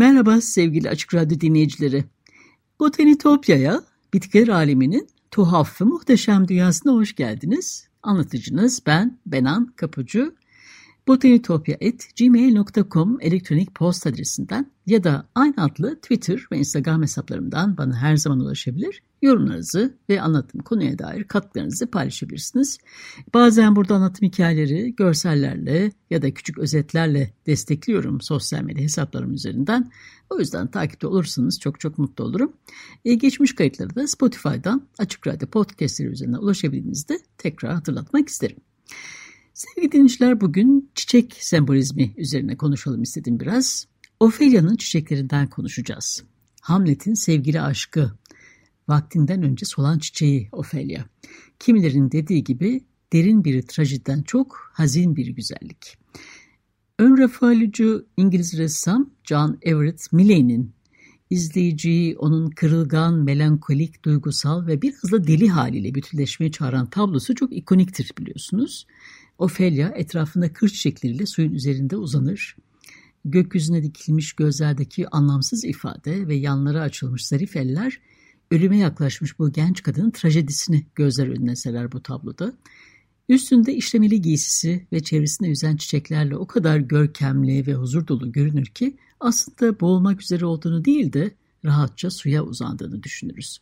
Merhaba sevgili Açık Radyo dinleyicileri. Botanitopya'ya, bitkiler aleminin tuhaf ve muhteşem dünyasına hoş geldiniz. Anlatıcınız ben Benan Kapucu. botanitopya.gmail.com elektronik posta adresinden ya da aynı adlı Twitter ve Instagram hesaplarımdan bana her zaman ulaşabilir yorumlarınızı ve anlatım konuya dair katkılarınızı paylaşabilirsiniz. Bazen burada anlatım hikayeleri görsellerle ya da küçük özetlerle destekliyorum sosyal medya hesaplarım üzerinden. O yüzden takipte olursanız çok çok mutlu olurum. Ee, geçmiş kayıtları da Spotify'dan Açık Radyo Podcast'leri üzerinden ulaşabildiğinizde tekrar hatırlatmak isterim. Sevgili dinleyiciler bugün çiçek sembolizmi üzerine konuşalım istedim biraz. Ophelia'nın çiçeklerinden konuşacağız. Hamlet'in sevgili aşkı vaktinden önce solan çiçeği Ophelia. Kimilerin dediği gibi derin bir trajediden çok hazin bir güzellik. Ön Rafaelcu İngiliz ressam John Everett Milley'nin izleyiciyi onun kırılgan, melankolik, duygusal ve bir hızla deli haliyle bütünleşmeye çağıran tablosu çok ikoniktir biliyorsunuz. Ophelia etrafında kır çiçekleriyle suyun üzerinde uzanır. Gökyüzüne dikilmiş gözlerdeki anlamsız ifade ve yanlara açılmış zarif eller ölüme yaklaşmış bu genç kadının trajedisini gözler önüne serer bu tabloda. Üstünde işlemeli giysisi ve çevresinde yüzen çiçeklerle o kadar görkemli ve huzur dolu görünür ki aslında boğulmak üzere olduğunu değil de rahatça suya uzandığını düşünürüz.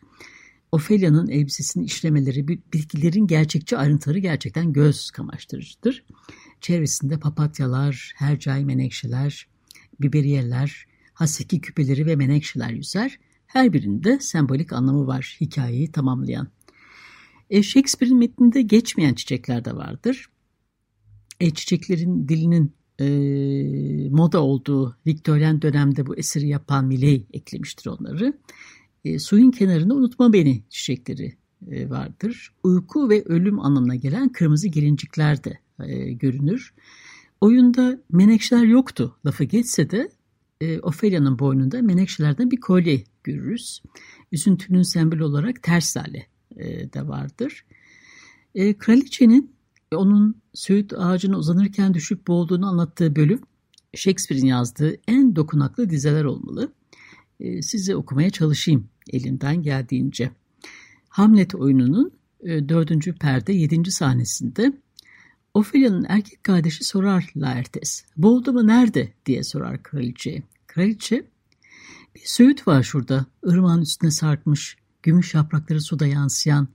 Ophelia'nın elbisesinin işlemeleri, bitkilerin gerçekçi ayrıntıları gerçekten göz kamaştırıcıdır. Çevresinde papatyalar, hercai menekşeler, biberiyeller, haseki küpeleri ve menekşeler yüzer her birinde sembolik anlamı var hikayeyi tamamlayan. E, Shakespeare'in metninde geçmeyen çiçekler de vardır. E, çiçeklerin dilinin e, moda olduğu Viktoryen dönemde bu eseri yapan Milley eklemiştir onları. E, suyun kenarında unutma beni çiçekleri e, vardır. Uyku ve ölüm anlamına gelen kırmızı gelincikler de e, görünür. Oyunda menekşeler yoktu lafı geçse de e, Ophelia'nın boynunda menekşelerden bir kolye görürüz. Üzüntünün sembol olarak ters hali e, de vardır. E, kraliçenin onun söğüt ağacına uzanırken düşüp boğulduğunu anlattığı bölüm Shakespeare'in yazdığı en dokunaklı dizeler olmalı. E, size okumaya çalışayım elimden geldiğince. Hamlet oyununun e, dördüncü perde yedinci sahnesinde Ophelia'nın erkek kardeşi sorar Laertes. Boğuldu mu nerede diye sorar kraliçeye. Kraliçe bir söğüt var şurada ırmağın üstüne sarkmış gümüş yaprakları suda yansıyan.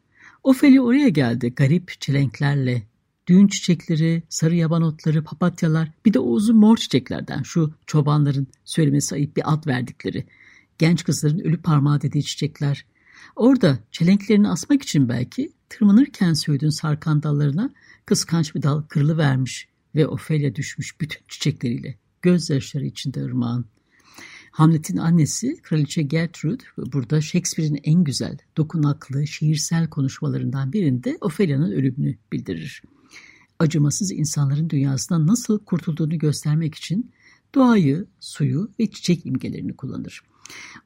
Ophelia oraya geldi garip çelenklerle. Düğün çiçekleri, sarı yaban otları, papatyalar bir de o uzun mor çiçeklerden şu çobanların söylemesi ayıp bir ad verdikleri. Genç kızların ölü parmağı dediği çiçekler. Orada çelenklerini asmak için belki tırmanırken söğüdün sarkan dallarına Kıskanç bir dal kırılıvermiş ve Ofelia düşmüş bütün çiçekleriyle. Gözyaşları içinde ırmağın. Hamlet'in annesi Kraliçe Gertrude burada Shakespeare'in en güzel, dokunaklı, şiirsel konuşmalarından birinde Ophelia'nın ölümünü bildirir. Acımasız insanların dünyasından nasıl kurtulduğunu göstermek için doğayı, suyu ve çiçek imgelerini kullanır.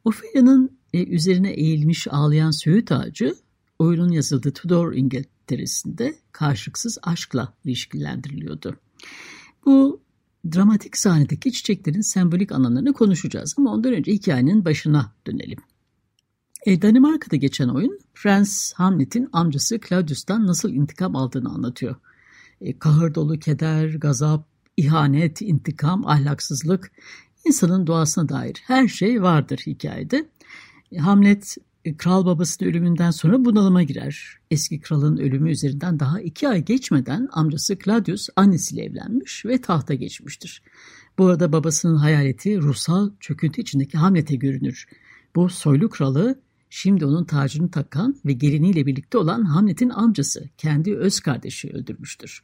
Ophelia'nın e, üzerine eğilmiş ağlayan söğüt ağacı oyunun yazıldığı Tudor İngiltere'sinde karşılıksız aşkla ilişkilendiriliyordu. Bu dramatik sahnedeki çiçeklerin sembolik anlamlarını konuşacağız ama ondan önce hikayenin başına dönelim. E, Danimarka'da geçen oyun Prens Hamlet'in amcası Claudius'tan nasıl intikam aldığını anlatıyor. E, kahır dolu keder, gazap, ihanet, intikam, ahlaksızlık, insanın doğasına dair her şey vardır hikayede. E, Hamlet kral babasının ölümünden sonra bunalıma girer. Eski kralın ölümü üzerinden daha iki ay geçmeden amcası Claudius annesiyle evlenmiş ve tahta geçmiştir. Bu arada babasının hayaleti ruhsal çöküntü içindeki Hamlet'e görünür. Bu soylu kralı şimdi onun tacını takan ve geliniyle birlikte olan Hamlet'in amcası, kendi öz kardeşi öldürmüştür.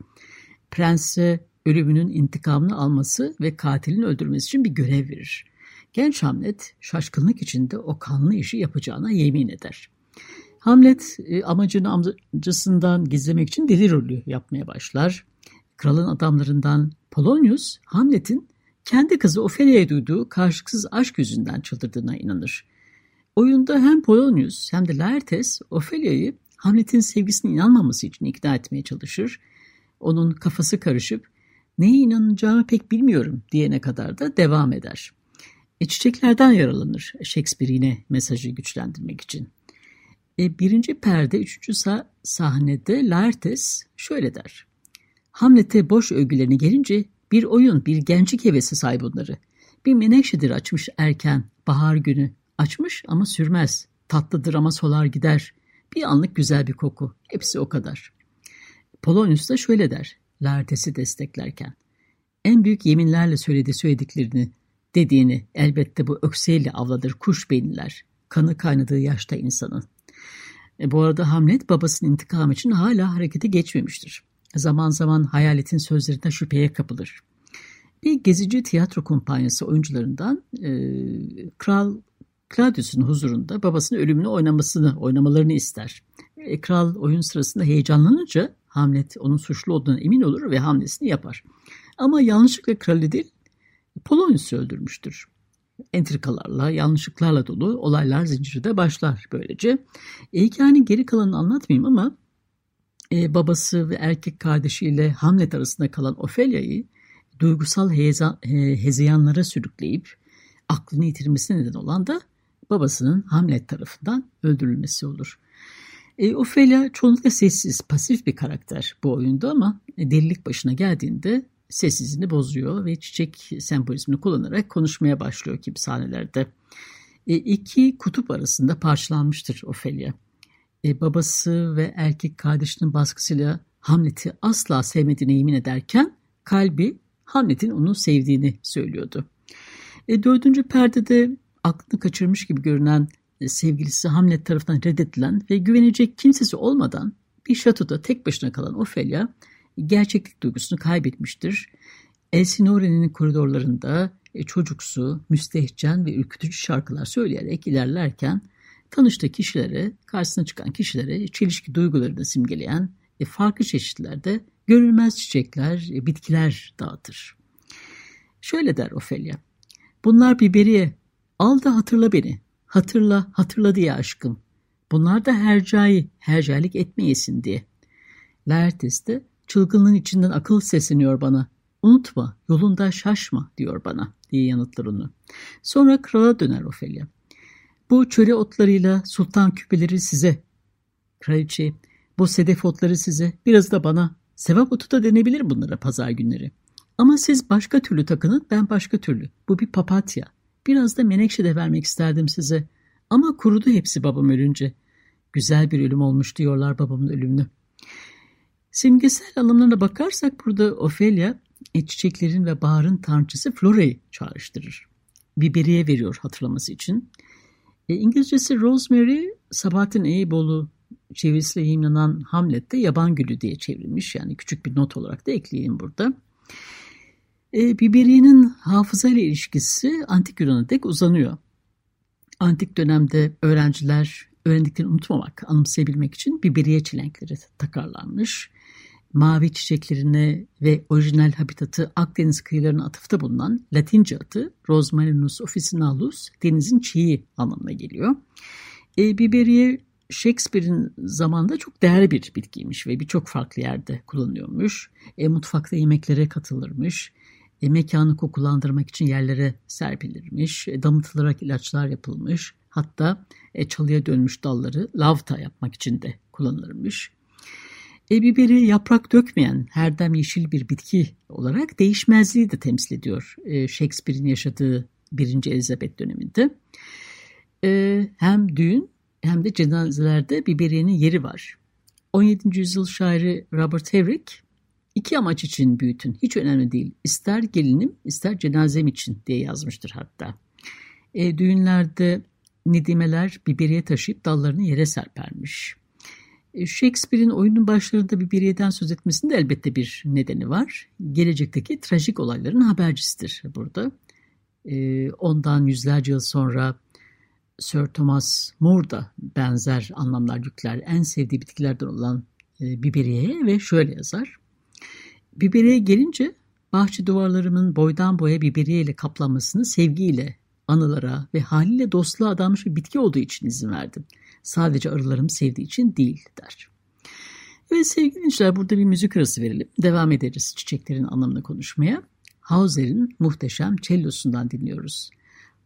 Prense ölümünün intikamını alması ve katilin öldürmesi için bir görev verir. Genç Hamlet şaşkınlık içinde o kanlı işi yapacağına yemin eder. Hamlet e, amacını amcasından gizlemek için deli rolü yapmaya başlar. Kralın adamlarından Polonius, Hamlet'in kendi kızı Ophelia'ya duyduğu karşılıksız aşk yüzünden çıldırdığına inanır. Oyunda hem Polonius hem de Laertes Ophelia'yı Hamlet'in sevgisine inanmaması için ikna etmeye çalışır. Onun kafası karışıp neye inanacağımı pek bilmiyorum diyene kadar da devam eder. E, çiçeklerden yaralanır Shakespeare yine mesajı güçlendirmek için. E, birinci perde, üçüncü sah sahnede Laertes şöyle der. Hamlet'e boş övgülerini gelince bir oyun, bir gençlik hevesi sahip onları. Bir menekşedir açmış erken, bahar günü. Açmış ama sürmez. Tatlıdır ama solar gider. Bir anlık güzel bir koku. Hepsi o kadar. Polonius da şöyle der, Laertes'i desteklerken. En büyük yeminlerle söyledi söylediklerini, dediğini elbette bu ökseyle avladır kuş beyinler. Kanı kaynadığı yaşta insanın. E, bu arada Hamlet babasının intikam için hala harekete geçmemiştir. Zaman zaman hayaletin sözlerine şüpheye kapılır. Bir gezici tiyatro kumpanyası oyuncularından e, Kral Claudius'un huzurunda babasının ölümünü oynamasını, oynamalarını ister. E, kral oyun sırasında heyecanlanınca Hamlet onun suçlu olduğuna emin olur ve hamlesini yapar. Ama yanlışlıkla kralı değil, Polonius'u öldürmüştür. Entrikalarla, yanlışlıklarla dolu olaylar zinciri de başlar böylece. E, hikayenin geri kalanını anlatmayayım ama e, babası ve erkek kardeşiyle Hamlet arasında kalan Ophelia'yı duygusal heza, he, hezeyanlara sürükleyip aklını yitirmesine neden olan da babasının Hamlet tarafından öldürülmesi olur. E, Ophelia çoğunlukla sessiz, pasif bir karakter bu oyunda ama delilik başına geldiğinde sessizliğini bozuyor ve çiçek sembolizmini kullanarak konuşmaya başlıyor gibi sahnelerde. E, iki kutup arasında parçalanmıştır Ophelia e, babası ve erkek kardeşinin baskısıyla Hamlet'i asla sevmediğine yemin ederken kalbi Hamlet'in onu sevdiğini söylüyordu. E, dördüncü perdede aklını kaçırmış gibi görünen e, sevgilisi Hamlet tarafından reddedilen ve güvenecek kimsesi olmadan bir şatoda tek başına kalan Ophelia gerçeklik duygusunu kaybetmiştir. Elsinore'nin koridorlarında e, çocuksu, müstehcen ve ürkütücü şarkılar söyleyerek ilerlerken tanıştığı kişilere, karşısına çıkan kişilere çelişki duygularını simgeleyen e, farklı çeşitlerde görülmez çiçekler, e, bitkiler dağıtır. Şöyle der Ofelia, bunlar biberiye, al da hatırla beni, hatırla, hatırla diye aşkım. Bunlar da hercai, hercailik etmeyesin diye. Laertes de çılgınlığın içinden akıl sesleniyor bana. Unutma, yolunda şaşma diyor bana diye yanıtlar onu. Sonra krala döner Ofelia. Bu çöre otlarıyla sultan küpeleri size. Kraliçe, bu sedef otları size, biraz da bana. Sevap otu da denebilir bunlara pazar günleri. Ama siz başka türlü takının, ben başka türlü. Bu bir papatya. Biraz da menekşe de vermek isterdim size. Ama kurudu hepsi babam ölünce. Güzel bir ölüm olmuş diyorlar babamın ölümünü. Simgesel anlamlarına bakarsak burada Ophelia e, çiçeklerin ve baharın tanrıçısı Flora'yı çağrıştırır. Biberiye veriyor hatırlaması için. E, İngilizcesi Rosemary, Sabahattin Eyüboğlu çevirisiyle yayınlanan Hamlet'te yaban gülü diye çevrilmiş. Yani küçük bir not olarak da ekleyeyim burada. E, Biberiye'nin hafıza ile ilişkisi antik Yunan'a dek uzanıyor. Antik dönemde öğrenciler öğrendiklerini unutmamak, anımsayabilmek için biberiye çelenkleri takarlanmış mavi çiçeklerine ve orijinal habitatı Akdeniz kıyılarına atıfta bulunan Latince adı Rosmarinus officinalus denizin çiği anlamına geliyor. E, biberiye Shakespeare'in zamanında çok değerli bir bitkiymiş ve birçok farklı yerde kullanılıyormuş. E, mutfakta yemeklere katılırmış. E, mekanı kokulandırmak için yerlere serpilirmiş. E, damıtılarak ilaçlar yapılmış. Hatta e, çalıya dönmüş dalları lavta yapmak için de kullanılırmış. E biberi yaprak dökmeyen herdem yeşil bir bitki olarak değişmezliği de temsil ediyor e, Shakespeare'in yaşadığı 1. Elizabeth döneminde. E, hem düğün hem de cenazelerde biberiyenin yeri var. 17. yüzyıl şairi Robert Herrick iki amaç için büyütün hiç önemli değil ister gelinim ister cenazem için diye yazmıştır hatta. E, düğünlerde Nedimeler biberiye taşıyıp dallarını yere serpermiş. E, Shakespeare'in oyunun başlarında biberiyeden söz etmesinde elbette bir nedeni var. Gelecekteki trajik olayların habercisidir burada. E, ondan yüzlerce yıl sonra Sir Thomas More da benzer anlamlar yükler. En sevdiği bitkilerden olan e, biberiyeye ve şöyle yazar. Biberiye gelince bahçe duvarlarımın boydan boya biberiye ile kaplanmasını sevgiyle, anılara ve haliyle dostluğa adanmış bir bitki olduğu için izin verdim. Sadece arılarım sevdiği için değil der. Evet sevgili dinleyiciler burada bir müzik arası verelim. Devam ederiz çiçeklerin anlamını konuşmaya. Hauser'in muhteşem cellosundan dinliyoruz.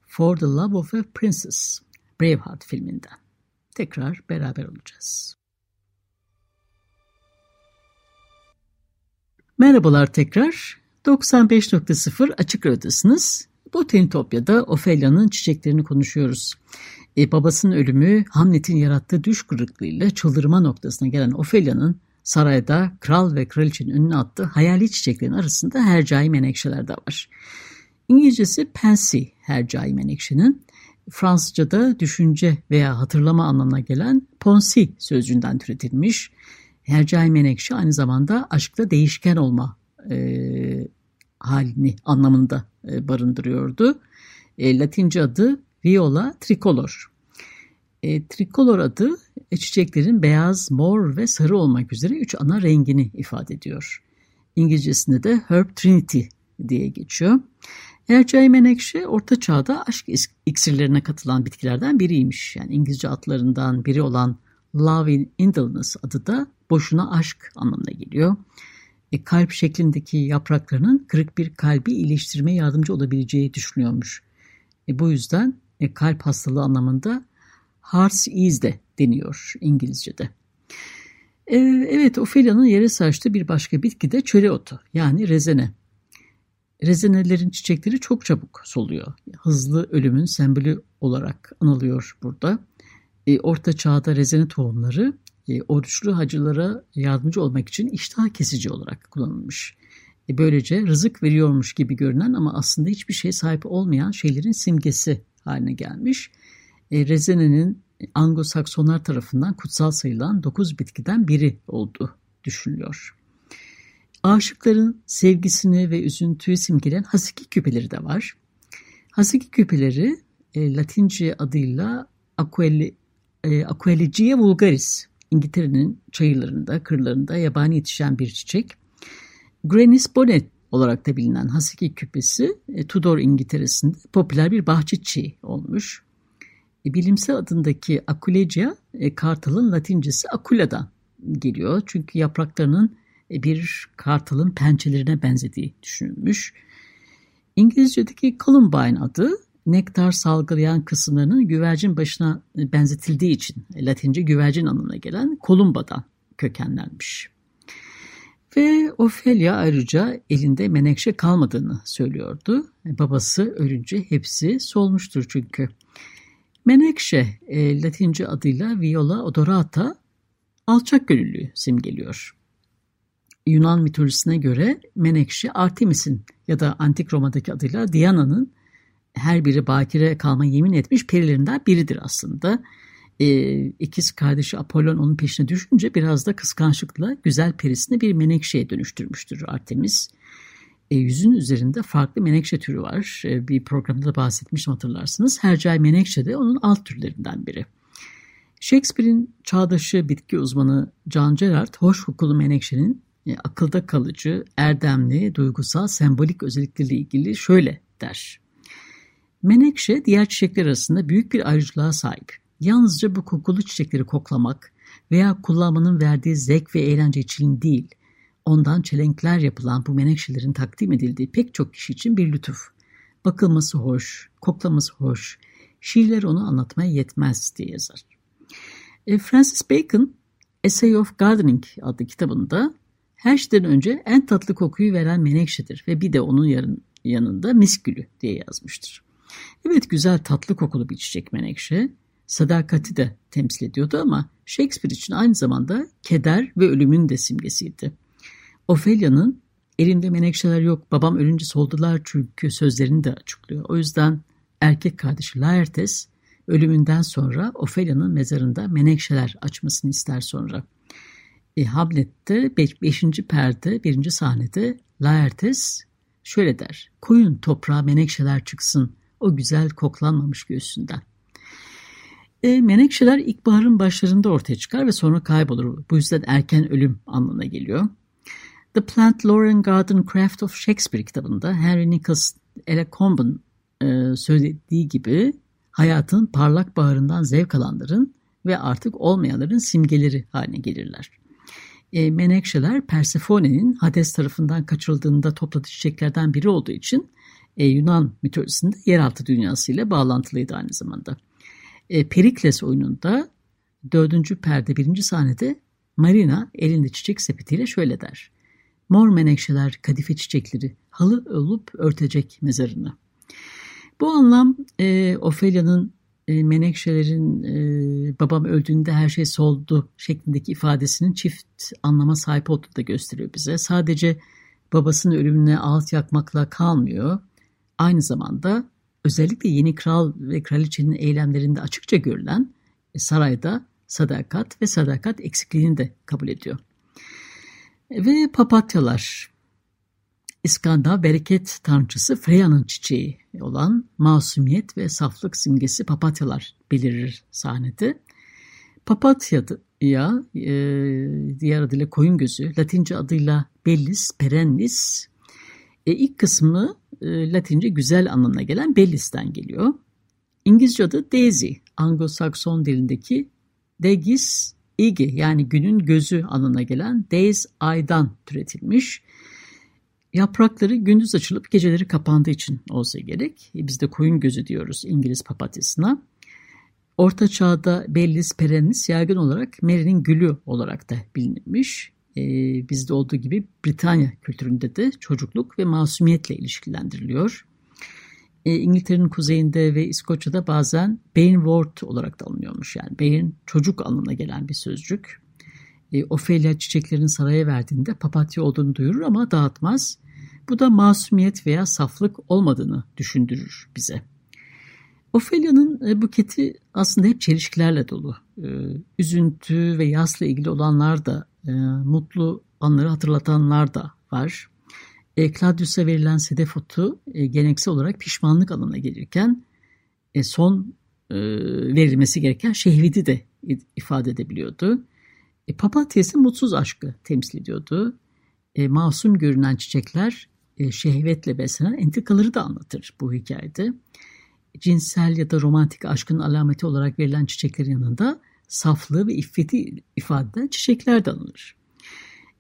For the Love of a Princess, Braveheart filminden. Tekrar beraber olacağız. Merhabalar tekrar. 95.0 Açık Radyo'dasınız. Botanitopya'da Ophelia'nın çiçeklerini konuşuyoruz. E, babasının ölümü Hamlet'in yarattığı düş kırıklığıyla çıldırma noktasına gelen Ophelia'nın sarayda kral ve kraliçenin önüne attığı hayali çiçeklerin arasında hercai menekşeler de var. İngilizcesi pansy hercai menekşenin, Fransızca'da düşünce veya hatırlama anlamına gelen ponsi sözcüğünden türetilmiş. Hercai menekşe aynı zamanda aşkta değişken olma e, halini anlamında e, barındırıyordu. E, Latince adı Viola tricolor. E, tricolor adı e, çiçeklerin beyaz, mor ve sarı olmak üzere üç ana rengini ifade ediyor. İngilizcesinde de Herb Trinity diye geçiyor. Ercai menekşe orta çağda aşk iksirlerine katılan bitkilerden biriymiş. Yani İngilizce adlarından biri olan Love in Indolence adı da boşuna aşk anlamına geliyor. E, kalp şeklindeki yapraklarının kırık bir kalbi iyileştirmeye yardımcı olabileceği düşünüyormuş. E, bu yüzden e, kalp hastalığı anlamında heart's ease de deniyor İngilizce'de. E, evet Ophelia'nın yere saçtığı bir başka bitki de çöre otu yani rezene. Rezenelerin çiçekleri çok çabuk soluyor. Hızlı ölümün sembolü olarak anılıyor burada. E, orta çağda rezene tohumları e, oruçlu hacılara yardımcı olmak için iştah kesici olarak kullanılmış. E, böylece rızık veriyormuş gibi görünen ama aslında hiçbir şey sahip olmayan şeylerin simgesi haline gelmiş. E, rezenenin Anglo-Saksonlar tarafından kutsal sayılan dokuz bitkiden biri olduğu düşünülüyor. Aşıkların sevgisini ve üzüntüyü simgeleyen hasiki küpeleri de var. Hasiki küpeleri e, Latince adıyla Aquelli, e, vulgaris, İngiltere'nin çayırlarında, kırlarında yabani yetişen bir çiçek. Grannis bonnet olarak da bilinen hasiki küpesi e, Tudor İngiltere'sinde popüler bir bahçe çiçeği olmuş. E, bilimsel adındaki Aquilegia, e, kartalın latincesi Aquila'dan geliyor. Çünkü yapraklarının bir kartalın pençelerine benzediği düşünülmüş. İngilizce'deki Columbine adı nektar salgılayan kısımlarının güvercin başına benzetildiği için Latince güvercin anlamına gelen Columba'dan kökenlenmiş. Ve Ophelia ayrıca elinde menekşe kalmadığını söylüyordu. Babası ölünce hepsi solmuştur çünkü. Menekşe e, Latince adıyla Viola odorata alçak gönüllü simgeliyor. Yunan mitolojisine göre Menekşe Artemis'in ya da Antik Roma'daki adıyla Diana'nın her biri bakire kalma yemin etmiş perilerinden biridir aslında. E, ikiz kardeşi Apollon onun peşine düşünce biraz da kıskançlıkla güzel perisini bir menekşeye dönüştürmüştür Artemis. E, yüzün üzerinde farklı menekşe türü var. E, bir programda da bahsetmiştim hatırlarsınız. Hercai menekşe de onun alt türlerinden biri. Shakespeare'in çağdaşı bitki uzmanı John Gerard, hoş kokulu menekşenin e, akılda kalıcı, erdemli, duygusal, sembolik özellikleriyle ilgili şöyle der. Menekşe diğer çiçekler arasında büyük bir ayrıcalığa sahip. Yalnızca bu kokulu çiçekleri koklamak veya kullanmanın verdiği zevk ve eğlence için değil, ondan çelenkler yapılan bu menekşelerin takdim edildiği pek çok kişi için bir lütuf. Bakılması hoş, koklaması hoş, şiirler onu anlatmaya yetmez diye yazar. E, Francis Bacon, Essay of Gardening adlı kitabında her şeyden önce en tatlı kokuyu veren menekşedir ve bir de onun yanında miskülü diye yazmıştır. Evet güzel tatlı kokulu bir çiçek menekşe, sadakati de temsil ediyordu ama Shakespeare için aynı zamanda keder ve ölümün de simgesiydi. Ophelia'nın elinde menekşeler yok babam ölünce soldular çünkü sözlerini de açıklıyor. O yüzden erkek kardeşi Laertes Ölümünden sonra Ophelia'nın mezarında menekşeler açmasını ister sonra. E, Hamlet'te 5. Beş, perde 1. sahnede Laertes şöyle der. Koyun toprağa menekşeler çıksın o güzel koklanmamış göğsünden. E, menekşeler ilkbaharın başlarında ortaya çıkar ve sonra kaybolur. Bu yüzden erken ölüm anlamına geliyor. The Plant Lauren Garden Craft of Shakespeare kitabında Henry Nicholas Elacomb'un e, söylediği gibi hayatın parlak baharından zevk alanların ve artık olmayanların simgeleri haline gelirler. E, menekşeler Persephone'nin Hades tarafından kaçırıldığında topladığı çiçeklerden biri olduğu için e, Yunan mitolojisinde yeraltı dünyasıyla bağlantılıydı aynı zamanda. E, Perikles oyununda dördüncü perde birinci sahnede Marina elinde çiçek sepetiyle şöyle der. Mor menekşeler, kadife çiçekleri halı olup örtecek mezarını. Bu anlam e, Ophelia'nın e, menekşelerin e, babam öldüğünde her şey soldu şeklindeki ifadesinin çift anlama sahip olduğunu da gösteriyor bize. Sadece babasının ölümüne alt yakmakla kalmıyor. Aynı zamanda özellikle yeni kral ve kraliçenin eylemlerinde açıkça görülen e, sarayda sadakat ve sadakat eksikliğini de kabul ediyor. Ve papatyalar İskandinav bereket tanrıçısı Freya'nın çiçeği olan masumiyet ve saflık simgesi papatyalar belirir sahnede. Papatya ya e, diğer adıyla koyun gözü, Latince adıyla Bellis perennis. E, ilk kısmı e, Latince güzel anlamına gelen Bellis'ten geliyor. İngilizce adı Daisy, Anglo-Sakson dilindeki Degis igi yani günün gözü anlamına gelen Days aydan türetilmiş. Yaprakları gündüz açılıp geceleri kapandığı için olsa gerek. E, biz de koyun gözü diyoruz İngiliz papatyasına. Orta çağda Bellis perennis yaygın olarak Mary'nin gülü olarak da bilinmiş. Ee, bizde olduğu gibi Britanya kültüründe de çocukluk ve masumiyetle ilişkilendiriliyor. Ee, İngiltere'nin kuzeyinde ve İskoçya'da bazen Bainwort olarak da alınıyormuş. Yani Bain çocuk anlamına gelen bir sözcük. Ee, Ophelia çiçeklerini saraya verdiğinde papatya olduğunu duyurur ama dağıtmaz. Bu da masumiyet veya saflık olmadığını düşündürür bize. Ophelia'nın e, buketi aslında hep çelişkilerle dolu. E, üzüntü ve yasla ilgili olanlar da, e, mutlu anları hatırlatanlar da var. Claudius'a verilen sedef otu geleneksel olarak pişmanlık alanına gelirken son verilmesi gereken şehvidi de ifade edebiliyordu. Papatya ise mutsuz aşkı temsil ediyordu. Masum görünen çiçekler şehvetle beslenen entrikaları da anlatır bu hikayede cinsel ya da romantik aşkın alameti olarak verilen çiçeklerin yanında saflığı ve iffeti ifade eden çiçekler de alınır.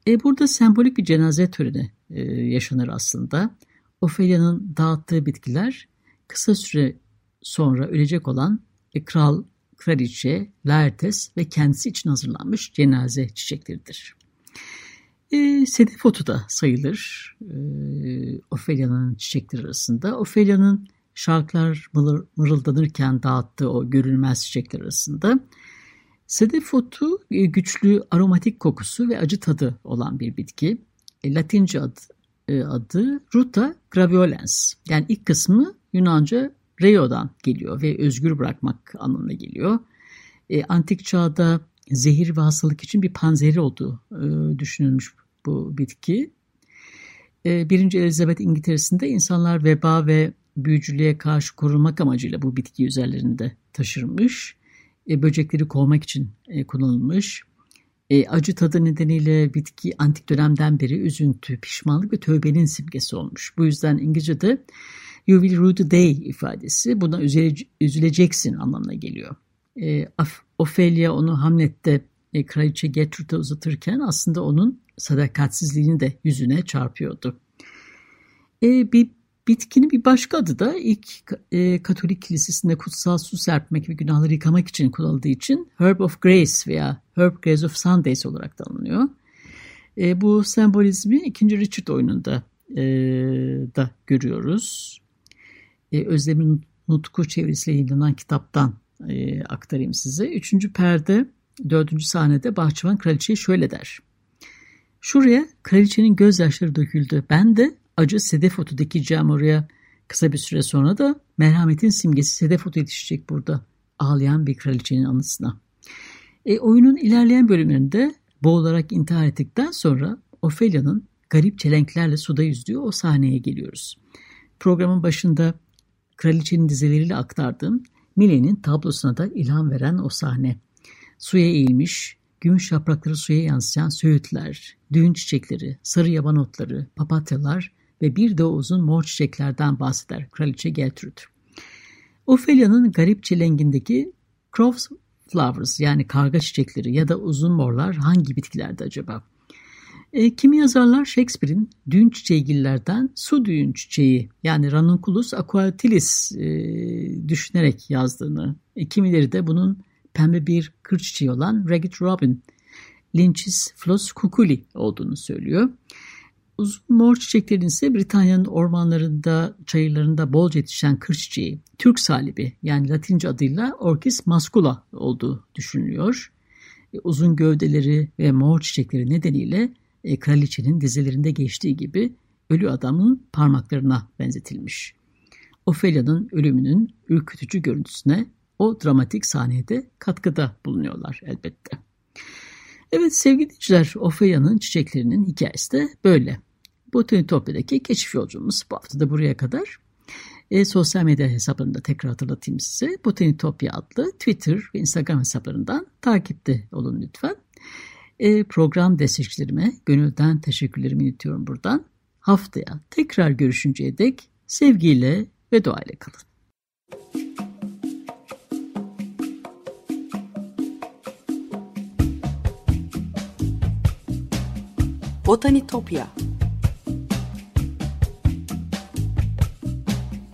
E, burada sembolik bir cenaze töreni e, yaşanır aslında. Ophelia'nın dağıttığı bitkiler kısa süre sonra ölecek olan e, kral, kraliçe, Laertes ve kendisi için hazırlanmış cenaze çiçekleridir. E, sedef otu da sayılır e, Ophelia'nın çiçekleri arasında. Ophelia'nın şarkılar mırıldanırken dağıttığı o görülmez çiçekler arasında. Sedef otu e, güçlü aromatik kokusu ve acı tadı olan bir bitki. E, Latince adı, e, adı Ruta graviolens. Yani ilk kısmı Yunanca reo'dan geliyor ve özgür bırakmak anlamına geliyor. Antik çağda zehir ve hastalık için bir panzeri olduğu düşünülmüş bu bitki. Birinci Elizabeth İngiltere'sinde insanlar veba ve büyücülüğe karşı korunmak amacıyla bu bitki üzerlerinde taşırmış. E, böcekleri kovmak için e, kullanılmış. E, acı tadı nedeniyle bitki antik dönemden beri üzüntü, pişmanlık ve tövbenin simgesi olmuş. Bu yüzden İngilizce'de you will rue the day ifadesi buna üzüle, üzüleceksin anlamına geliyor. E, Ophelia onu Hamlet'te e, kraliçe Gertrude'a uzatırken aslında onun sadakatsizliğini de yüzüne çarpıyordu. E, bir Bitkinin bir başka adı da ilk e, Katolik kilisesinde kutsal su serpmek ve günahları yıkamak için kullanıldığı için Herb of Grace veya Herb Grace of Sundays olarak da anılıyor. E, bu sembolizmi 2. Richard oyununda e, da görüyoruz. E, Özlem'in Nutku çevirisiyle yayınlanan kitaptan e, aktarayım size. Üçüncü perde, dördüncü sahnede bahçıvan kraliçeye şöyle der. Şuraya kraliçenin gözyaşları döküldü. Ben de acı sedef otu dikeceğim oraya. Kısa bir süre sonra da merhametin simgesi sedef otu yetişecek burada. ağlayan bir kraliçenin anısına. E, oyunun ilerleyen bölümlerinde boğularak intihar ettikten sonra Ophelia'nın garip çelenklerle suda yüzdüğü o sahneye geliyoruz. Programın başında kraliçenin dizeleriyle aktardığım Mile'nin tablosuna da ilham veren o sahne. Suya eğilmiş, gümüş yaprakları suya yansıyan söğütler, düğün çiçekleri, sarı yaban otları, papatyalar ve bir de uzun mor çiçeklerden bahseder Kraliçe Gertrude. Ophelia'nın garip çilengindeki Crow's Flowers yani karga çiçekleri ya da uzun morlar hangi bitkilerde acaba? E, kimi yazarlar Shakespeare'in düğün çiçeğigillerden su düğün çiçeği yani Ranunculus aquatilis e, düşünerek yazdığını, e, kimileri de bunun pembe bir kır çiçeği olan Ragged Robin, Lynch's Floss Kukuli olduğunu söylüyor. Uzun mor çiçeklerin ise Britanya'nın ormanlarında, çayırlarında bolca yetişen kır çiçeği, Türk salibi yani Latince adıyla Orchis mascula olduğu düşünülüyor. E, uzun gövdeleri ve mor çiçekleri nedeniyle e, kraliçenin dizilerinde geçtiği gibi ölü adamın parmaklarına benzetilmiş. Ophelia'nın ölümünün ürkütücü görüntüsüne o dramatik sahnede katkıda bulunuyorlar elbette. Evet sevgili dinleyiciler Ophelia'nın çiçeklerinin hikayesi de böyle. Botanitopya'daki keşif yolculuğumuz bu hafta da buraya kadar. E, sosyal medya hesaplarında tekrar hatırlatayım size. Botanitopya adlı Twitter ve Instagram hesaplarından takipte olun lütfen. E, program destekçilerime gönülden teşekkürlerimi iletiyorum buradan. Haftaya tekrar görüşünceye dek sevgiyle ve duayla kalın. Botanitopya